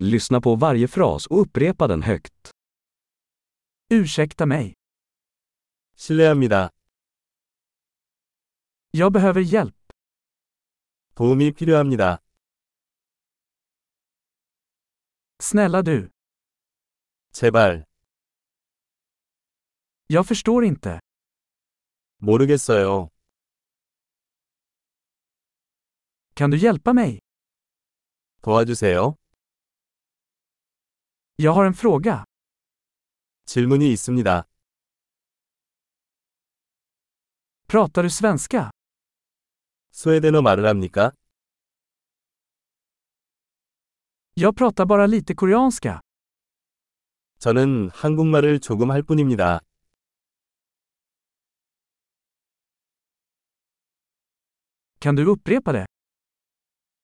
Lyssna på varje fras och upprepa den högt. Ursäkta mig. 실례합니다. Jag behöver hjälp. 도움이 필요합니다. Snälla du. 제발. Jag förstår inte. 모르겠어요. Kan du hjälpa mig? 도와주세요. Jag har en fråga. 질문이 있습니다. Pratar du svenska? 스웨덴어 말을 합니까? Jag pratar bara lite koreanska. 저는 한국말을 조금 할 뿐입니다. Kan du upprepa det?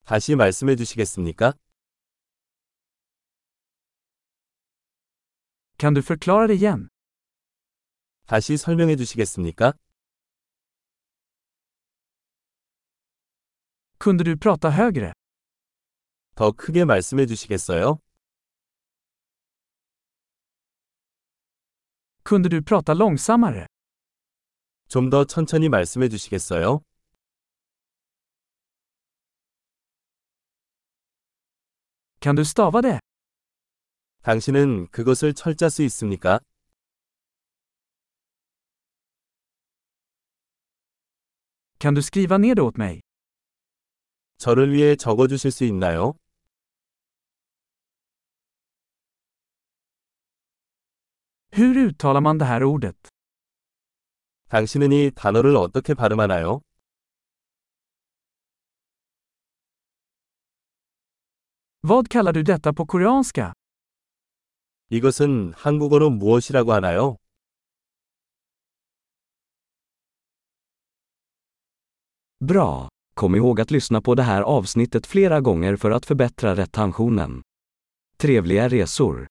다시 말씀해 주시겠습니까? Kan du förklara det igen? 다시 설명해 주시겠습니까? Kunde du prata högre? 더 크게 말씀해 주시겠어요? Kunde du prata långsammare? 좀 더 천천히 말씀해 주시겠어요? Kan du stava det? 당신은 그것을 철자 수 있습니까? Kan du skriva ner det åt mig? 저를 위해 적어 주실 수 있나요? Hur uttalar man det här ordet? 당신은 이 단어를 어떻게 발음하나요? Vad kallar du detta på koreanska? 이것은 한국어로 무엇이라고 하나요? Bra! Kom ihåg att lyssna på det här avsnittet flera gånger för att förbättra retentionen. Trevliga resor!